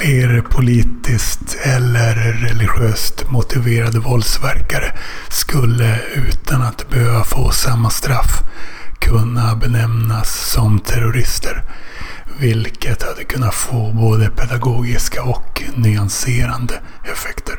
fler politiskt eller religiöst motiverade våldsverkare skulle utan att behöva få samma straff kunna benämnas som terrorister. Vilket hade kunnat få både pedagogiska och nyanserande effekter.